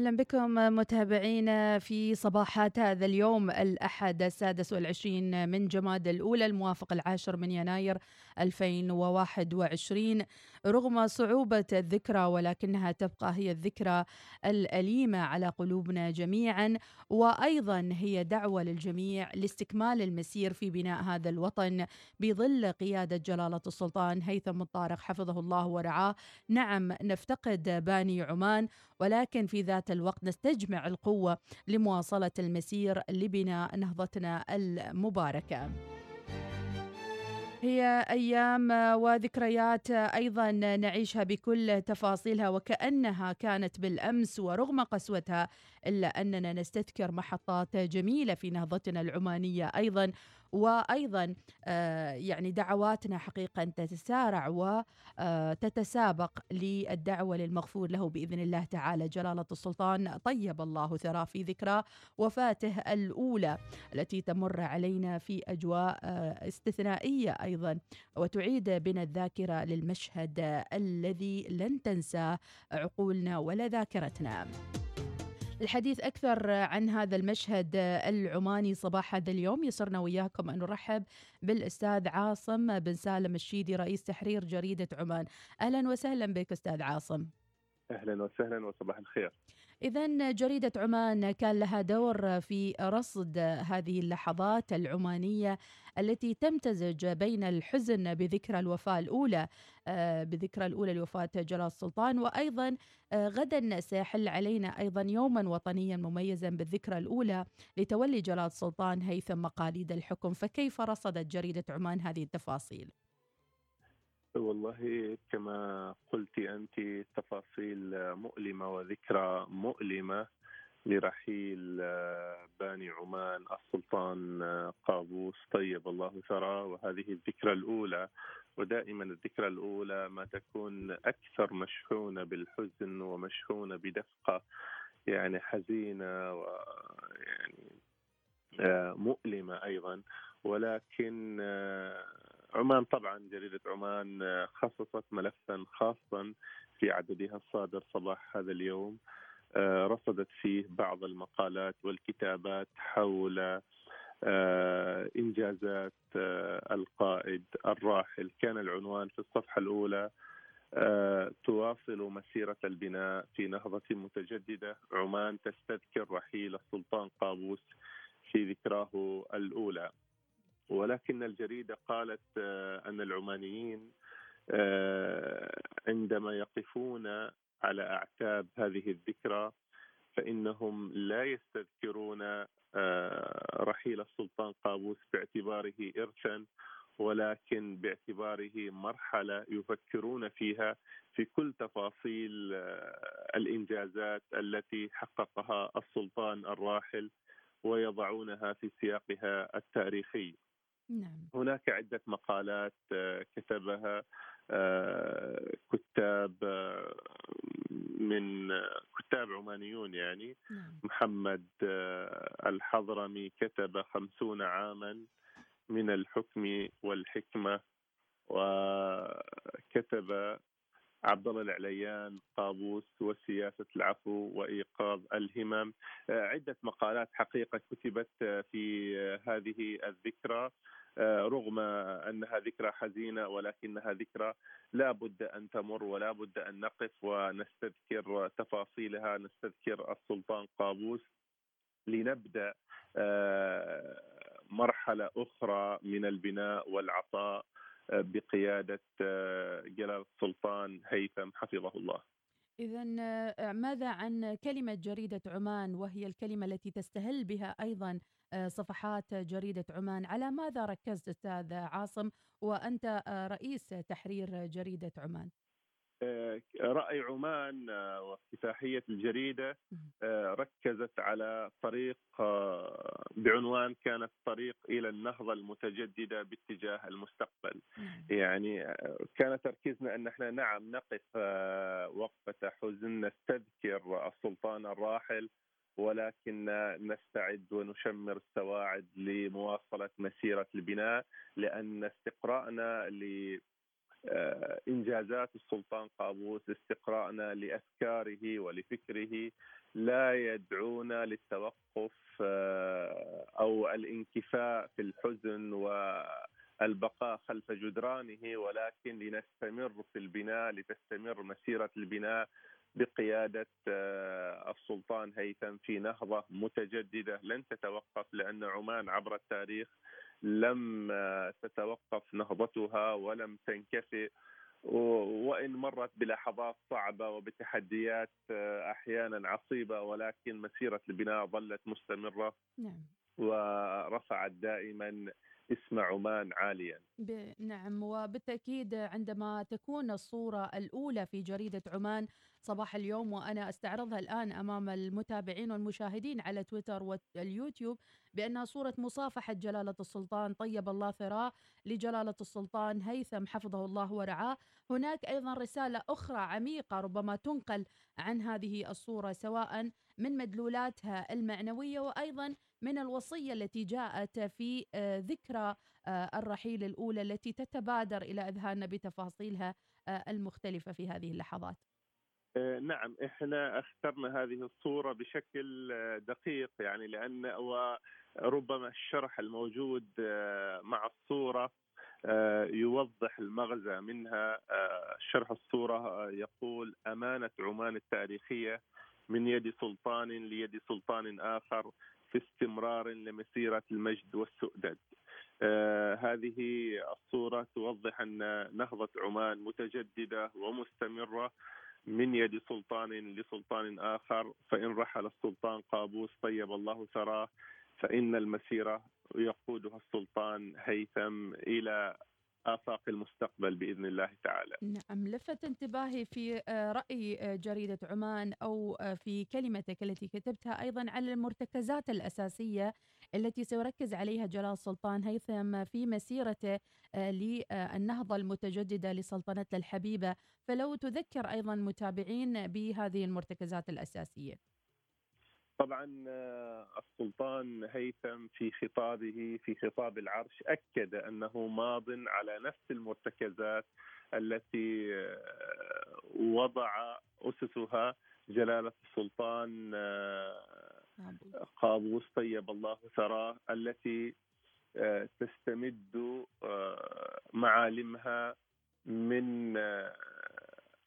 أهلا بكم متابعينا في صباحات هذا اليوم الأحد السادس والعشرين من جماد الأولى الموافق العاشر من يناير 2021 رغم صعوبة الذكرى ولكنها تبقى هي الذكرى الأليمة على قلوبنا جميعا وأيضا هي دعوة للجميع لاستكمال المسير في بناء هذا الوطن بظل قيادة جلالة السلطان هيثم الطارق حفظه الله ورعاه. نعم نفتقد باني عمان ولكن في ذات الوقت نستجمع القوة لمواصلة المسير لبناء نهضتنا المباركة. هي أيام وذكريات أيضا نعيشها بكل تفاصيلها وكأنها كانت بالأمس ورغم قسوتها إلا أننا نستذكر محطات جميلة في نهضتنا العمانية أيضا وأيضا آه، يعني دعواتنا حقيقه تتسارع وتتسابق للدعوة للمغفور له بإذن الله تعالى جلالة السلطان طيب الله ثراه في ذكرى وفاته الأولى التي تمر علينا في أجواء آه، استثنائية أيضا وتعيد بنا الذاكرة للمشهد الذي لن تنساه عقولنا ولا ذاكرتنا. الحديث أكثر عن هذا المشهد العماني صباح هذا اليوم. يسرنا وياكم أن نرحب بالأستاذ عاصم بن سالم الشيدي رئيس تحرير جريدة عمان. أهلا وسهلا بك أستاذ عاصم. أهلا وسهلا وصباح الخير. اذا جريدة عمان كان لها دور في رصد هذه اللحظات العمانية التي تمتزج بين الحزن بذكرى الوفاة الأولى آه، بذكرى الأولى لوفاة جلال السلطان وأيضا آه، غدا سيحل علينا أيضا يوما وطنيا مميزا بالذكرى الأولى لتولي جلال السلطان هيثم مقاليد الحكم فكيف رصدت جريدة عمان هذه التفاصيل؟ والله كما قلت أنت تفاصيل مؤلمة وذكرى مؤلمة لرحيل باني عمان السلطان قابوس. طيب الله ثرى وهذه الذكرى الأولى ودائما الذكرى الأولى ما تكون أكثر مشحونة بالحزن ومشحونة بدفقة يعني حزينة ويعني آه، مؤلمة أيضا. ولكن آه، عمان طبعا جريدة عمان آه، خصصت ملفا خاصا في عددها الصادر صباح هذا اليوم. آه، رصدت فيه بعض المقالات والكتابات حول آه، إنجازات القائد الراحل. كان العنوان في الصفحة الأولى تواصل مسيرة البناء في نهضة متجددة. عمان تستذكر رحيل السلطان قابوس في ذكراه الأولى. ولكن الجريدة قالت آه، أن العمانيين آه، عندما يقفون على أعتاب هذه الذكرى فإنهم لا يستذكرون آه، رحيل السلطان قابوس باعتباره ارثا ولكن باعتباره مرحلة يفكرون فيها في كل تفاصيل الإنجازات التي حققها السلطان الراحل ويضعونها في سياقها التاريخي. نعم. هناك عدة مقالات آه، كتبها آه، كتاب آه، من كتاب عمانيون يعني نعم. محمد الحضرمي كتب خمسون عاما من الحكم والحكمة وكتب عبد الله العليان قابوس وسياسة العفو وإيقاظ الهمم. عدة مقالات حقيقة كتبت في هذه الذكرى. آه، رغم أنها ذكرى حزينة ولكنها ذكرى لا بد أن تمر ولا بد أن نقف ونستذكر تفاصيلها. نستذكر السلطان قابوس لنبدأ آه، مرحلة أخرى من البناء والعطاء. آه، بقيادة جلال السلطان هيثم حفظه الله. إذا ماذا عن كلمة جريدة عمان؟ وهي الكلمة التي تستهل بها أيضا آه، صفحات جريدة عمان. على ماذا ركزت أستاذ عاصم؟ وأنت آه، رئيس تحرير جريدة عمان. آه، رأي عمان وافتتاحية الجريدة ركزت على طريق بعنوان كانت طريق إلى النهضة المتجددة باتجاه المستقبل. يعني كان تركيزنا أن إحنا نعم نقف وقفة حزن نستذكر السلطان الراحل ولكن نستعد ونشمر السواعد لمواصلة مسيرة البناء لأن استقراءنا إنجازات السلطان قابوس استقراءنا لأفكاره ولفكره لا يدعونا للتوقف أو الانكفاء في الحزن والبقاء خلف جدرانه ولكن لنستمر في البناء لتستمر مسيرة البناء بقيادة السلطان هيثم في نهضة متجددة لن تتوقف لأن عمان عبر التاريخ لم تتوقف نهضتها ولم تنكفئ وإن مرت بلحظات صعبة وبتحديات أحيانا عصيبة ولكن مسيرة البناء ظلت مستمرة نعم. ورفعت دائما اسم عمان عاليا نعم وبالتأكيد عندما تكون الصورة الأولى في جريدة عمان صباح اليوم وأنا أستعرضها الآن أمام المتابعين والمشاهدين على تويتر واليوتيوب بأنها صورة مصافحة جلالة السلطان طيب الله ثراه لجلالة السلطان هيثم حفظه الله ورعاه. هناك أيضا رسالة أخرى عميقة ربما تنقل عن هذه الصورة سواء من مدلولاتها المعنوية وأيضا من الوصية التي جاءت في آه، ذكرى آه، الرحيل الأولى التي تتبادر إلى أذهاننا بتفاصيلها آه، المختلفة في هذه اللحظات. نعم إحنا أخترنا هذه الصورة بشكل دقيق يعني لأن وربما الشرح الموجود مع الصورة يوضح المغزى منها شرح الصورة يقول أمانة عمان التاريخية من يد سلطان ليد سلطان آخر في استمرار لمسيرة المجد والسؤدد. آه هذه الصورة توضح أن نهضة عمان متجددة ومستمرة من يد سلطان لسلطان آخر فإن رحل السلطان قابوس طيب الله ثراه فإن المسيرة يقودها السلطان هيثم إلى آفاق المستقبل بإذن الله تعالى. نعم لفت انتباهي في آه، رأي آه، جريدة عمان أو آه، في كلمتك التي كتبتها أيضا على المرتكزات الأساسية التي سيركز عليها جلال السلطان هيثم في مسيرته للنهضة المتجددة لسلطنته الحبيبة. فلو تذكر أيضا متابعين بهذه المرتكزات الأساسية. طبعا آه، السلطان هيثم في خطابه في خطاب العرش أكد أنه ماض على نفس المرتكزات التي آه، وضع أسسها جلالة السلطان آه، قابوس. طيب الله ثراه التي تستمد معالمها من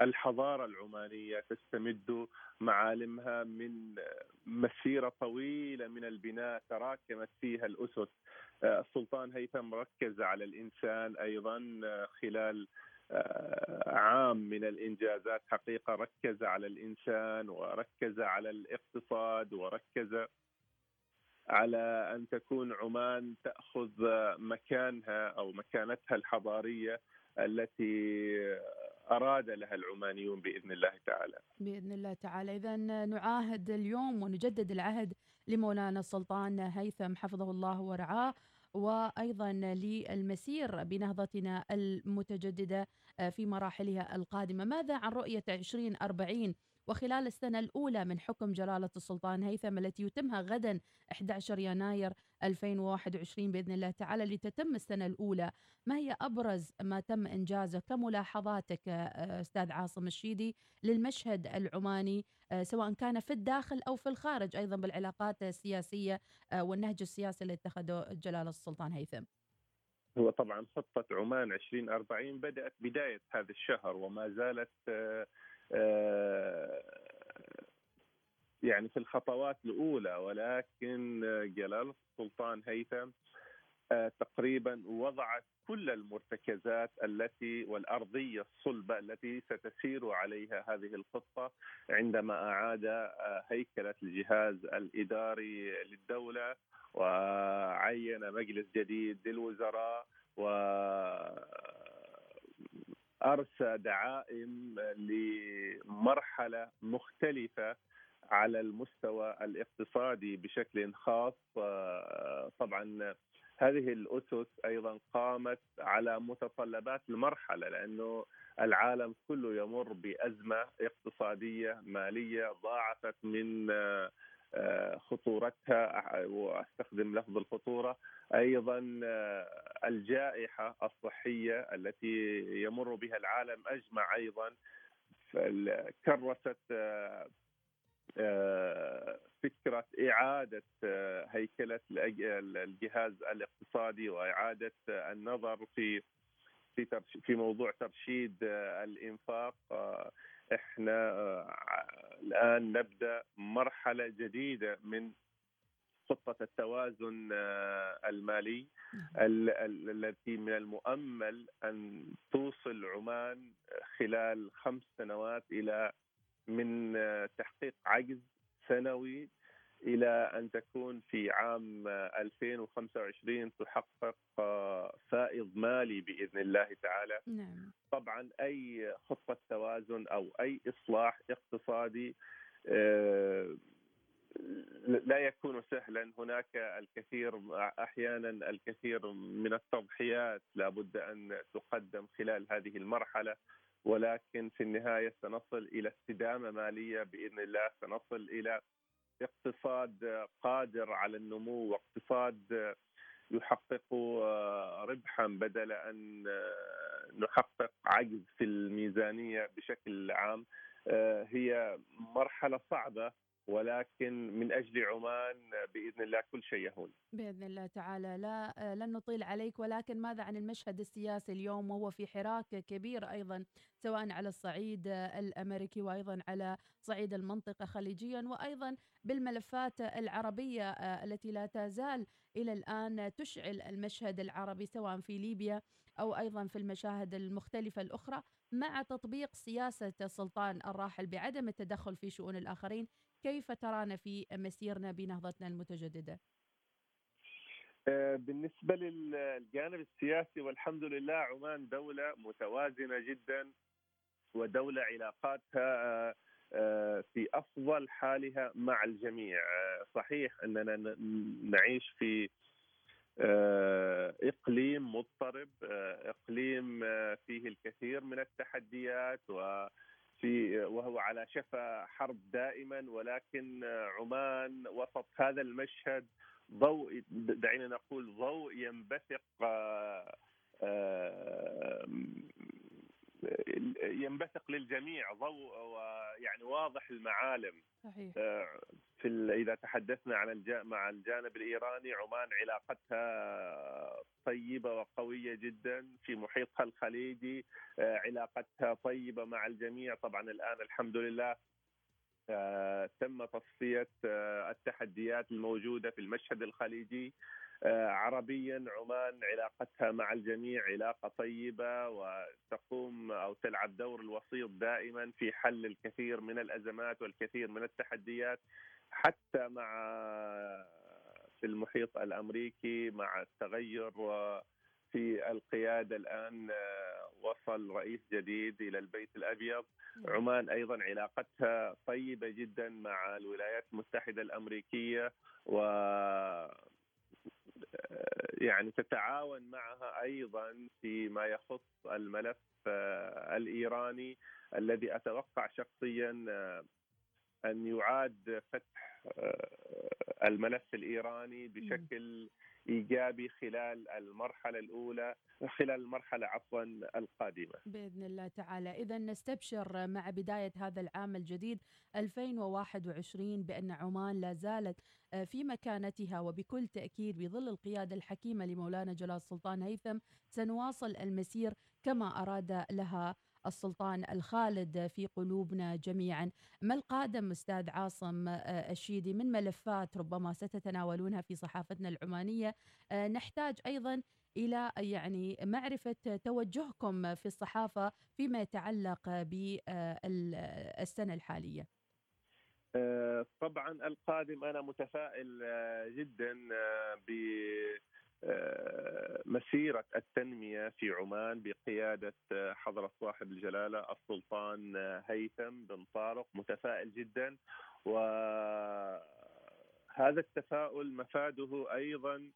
الحضارة العمانية تستمد معالمها من مسيرة طويلة من البناء تراكمت فيها الأسس. آه، السلطان هيثم ركز على الإنسان أيضا آه، خلال آه، عام من الإنجازات. حقيقة ركز على الإنسان وركز على الاقتصاد وركز على أن تكون عمان تأخذ مكانها أو مكانتها الحضارية التي أراد لها العمانيون بإذن الله تعالى. بإذن الله تعالى. إذا نعاهد اليوم ونجدد العهد لمولانا السلطان هيثم حفظه الله ورعاه وأيضا للمسير بنهضتنا المتجددة في مراحلها القادمة، ماذا عن رؤية 2040 وخلال السنة الأولى من حكم جلالة السلطان هيثم التي يتمها غدا 11 يناير 2021 بإذن الله تعالى لتتم السنة الأولى. ما هي أبرز ما تم إنجازه كملاحظاتك آه، أستاذ عاصم الشيدي للمشهد العماني آه، سواء كان في الداخل أو في الخارج أيضا بالعلاقات السياسية آه، والنهج السياسي اللي اتخذه جلالة السلطان هيثم؟ هو طبعا خطة عمان 2040 بدأت بداية هذا الشهر وما زالت يعني في الخطوات الأولى ولكن جلاله السلطان هيثم آه، تقريبا وضعت كل المرتكزات التي والأرضية الصلبة التي ستسير عليها هذه الخطة عندما أعاد آه، هيكلة الجهاز الإداري للدولة وعين مجلس جديد للوزراء و أرسى دعائم لمرحلة مختلفة على المستوى الاقتصادي بشكل خاص. طبعا هذه الأسس أيضا قامت على متطلبات المرحلة لأنه العالم كله يمر بأزمة اقتصادية مالية ضاعفت من خطورتها وأستخدم لفظ الخطورة أيضا الجائحة الصحية التي يمر بها العالم أجمع أيضا كرست فكرة إعادة هيكلة الجهاز الاقتصادي وإعادة النظر في في في موضوع ترشيد الإنفاق. إحنا الآن نبدأ مرحلة جديدة من خطة التوازن المالي التي من المؤمل أن توصل عمان خلال خمس سنوات إلى من تحقيق عجز سنوي إلى أن تكون في عام 2025 تحقق فائض مالي بإذن الله تعالى. نعم. طبعا أي خطة توازن أو أي إصلاح اقتصادي آه، لا يكون سهلا هناك الكثير أحيانا الكثير من التضحيات لابد أن تقدم خلال هذه المرحلة ولكن في النهاية سنصل إلى استدامة مالية بإذن الله سنصل إلى اقتصاد قادر على النمو واقتصاد يحقق ربحا بدل أن نحقق عجز في الميزانية بشكل عام هي مرحلة صعبة ولكن من أجل عمان بإذن الله كل شيء يهون. بإذن الله تعالى لا لن نطيل عليك ولكن ماذا عن المشهد السياسي اليوم وهو في حراك كبير أيضا سواء على الصعيد الأمريكي وأيضا على صعيد المنطقة خليجيا وأيضا بالملفات العربية التي لا تزال إلى الآن تشعل المشهد العربي سواء في ليبيا أو أيضا في المشاهد المختلفة الأخرى مع تطبيق سياسة السلطان الراحل بعدم التدخل في شؤون الآخرين كيف ترانا في مسيرنا بنهضتنا المتجددة؟ آه، بالنسبة للجانب السياسي والحمد لله عمان دولة متوازنة جدا ودولة علاقاتها آه، في أفضل حالها مع الجميع آه، صحيح أننا نعيش في إقليم مضطرب إقليم فيه الكثير من التحديات و في وهو على شفا حرب دائما ولكن عمان وسط هذا المشهد ضوء دعينا نقول ضوء ينبثق آه، ينبثق للجميع ضوء ويعني واضح المعالم صحيح. آه، في إذا تحدثنا عن مع الجانب الإيراني عمان علاقتها طيبة وقوية جدا في محيطها الخليجي آه، علاقتها طيبة مع الجميع. طبعا الآن الحمد لله آه، تم تصفية التحديات الموجودة في المشهد الخليجي. آه، عربيا عمان علاقتها مع الجميع علاقة طيبة وتقوم أو تلعب دور الوسيط دائما في حل الكثير من الأزمات والكثير من التحديات حتى مع في المحيط الأمريكي مع التغير في القيادة الآن آه، وصل رئيس جديد إلى البيت الأبيض نعم. عمان أيضا علاقتها طيبة جدا مع الولايات المتحدة الأمريكية و يعني تتعاون معها أيضا فيما يخص الملف آه، الإيراني الذي أتوقع شخصيا آه، أن يعاد فتح آه، الملف الإيراني بشكل إيجابي خلال المرحلة الأولى خلال المرحلة عفوا القادمة. بإذن الله تعالى، اذا نستبشر مع بداية هذا العام الجديد 2021 بأن عمان لا زالت آه، في مكانتها وبكل تأكيد بظل القيادة الحكيمة لمولانا جلال السلطان هيثم سنواصل المسير كما أراد لها السلطان الخالد في قلوبنا جميعا. ما القادم أستاذ عاصم آه، الشيدي؟ من ملفات ربما ستتناولونها في صحافتنا العمانية. آه، نحتاج أيضا إلى يعني معرفة توجهكم في الصحافة فيما يتعلق بالسنة الحالية. آه، طبعا القادم أنا متفائل جدا مسيرة التنمية في عمان بقيادة حضرة صاحب الجلالة السلطان هيثم بن طارق. متفائل جدا. وهذا التفاؤل مفاده أيضا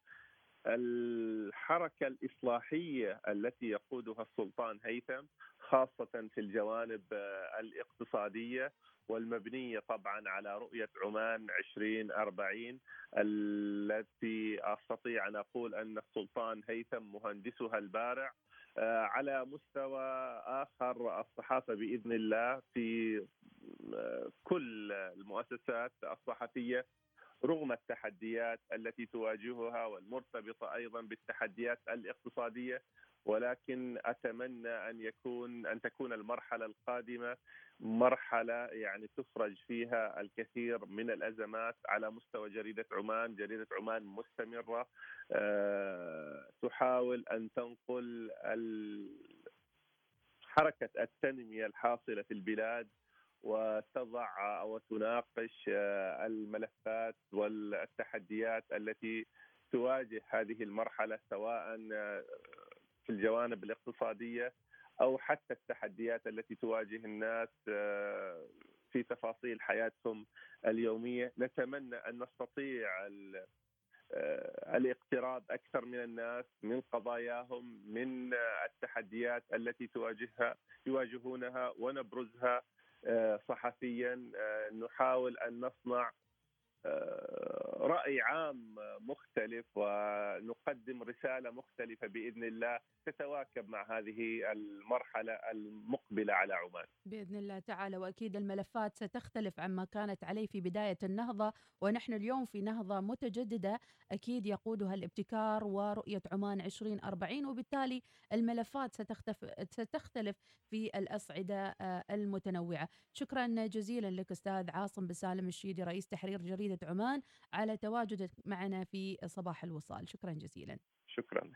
الحركة الإصلاحية التي يقودها السلطان هيثم خاصة في الجوانب الإقتصادية. والمبنية طبعا على رؤية عمان 2040 التي أستطيع أن أقول أن السلطان هيثم مهندسها البارع. آه، على مستوى آخر الصحافة بإذن الله في آه، كل المؤسسات الصحفية رغم التحديات التي تواجهها والمرتبطة أيضا بالتحديات الاقتصادية ولكن أتمنى أن يكون أن تكون المرحلة القادمة مرحلة يعني تفرج فيها الكثير من الأزمات على مستوى جريدة عمان، جريدة عمان مستمرة أه تحاول أن تنقل حركة التنمية الحاصلة في البلاد وتضع أو تناقش آه، الملفات والتحديات التي تواجه هذه المرحلة سواء آه، في الجوانب الاقتصادية أو حتى التحديات التي تواجه الناس آه، في تفاصيل حياتهم اليومية، نتمنى أن نستطيع آه، الاقتراب أكثر من الناس من قضاياهم من التحديات التي تواجهها يواجهونها ونبرزها آه، صحفيا نحاول أن نصنع رأي عام مختلف ونقدم رسالة مختلفة بإذن الله تتواكب مع هذه المرحلة المقبلة على عمان. بإذن الله تعالى وأكيد الملفات ستختلف عما كانت عليه في بداية النهضة ونحن اليوم في نهضة متجددة أكيد يقودها الابتكار ورؤية عمان 2040 وبالتالي الملفات ستختلف في الأصعدة آه، المتنوعة. شكرا جزيلا لك أستاذ عاصم بسالم الشيدي رئيس تحرير جريدة عمان على تواجدك معنا في صباح الوصال. شكرا جزيلا. شكرا.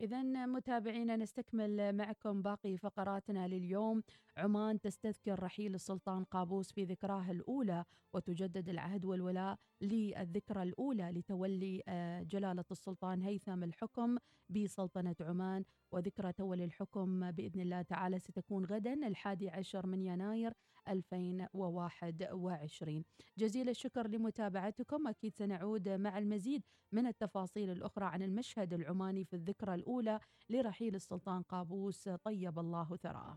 إذا متابعينا نستكمل معكم باقي فقراتنا لليوم. عمان تستذكر رحيل السلطان قابوس في ذكراه الأولى وتجدد العهد والولاء للذكرى الأولى لتولي آه، جلالة السلطان هيثم الحكم بسلطنة عمان. وذكرى تولي الحكم بإذن الله تعالى ستكون غدا الحادي عشر من يناير. 2021 جزيل الشكر لمتابعتكم. أكيد سنعود مع المزيد من التفاصيل الأخرى عن المشهد العماني في الذكرى الأولى لرحيل السلطان قابوس. طيب الله ثراه.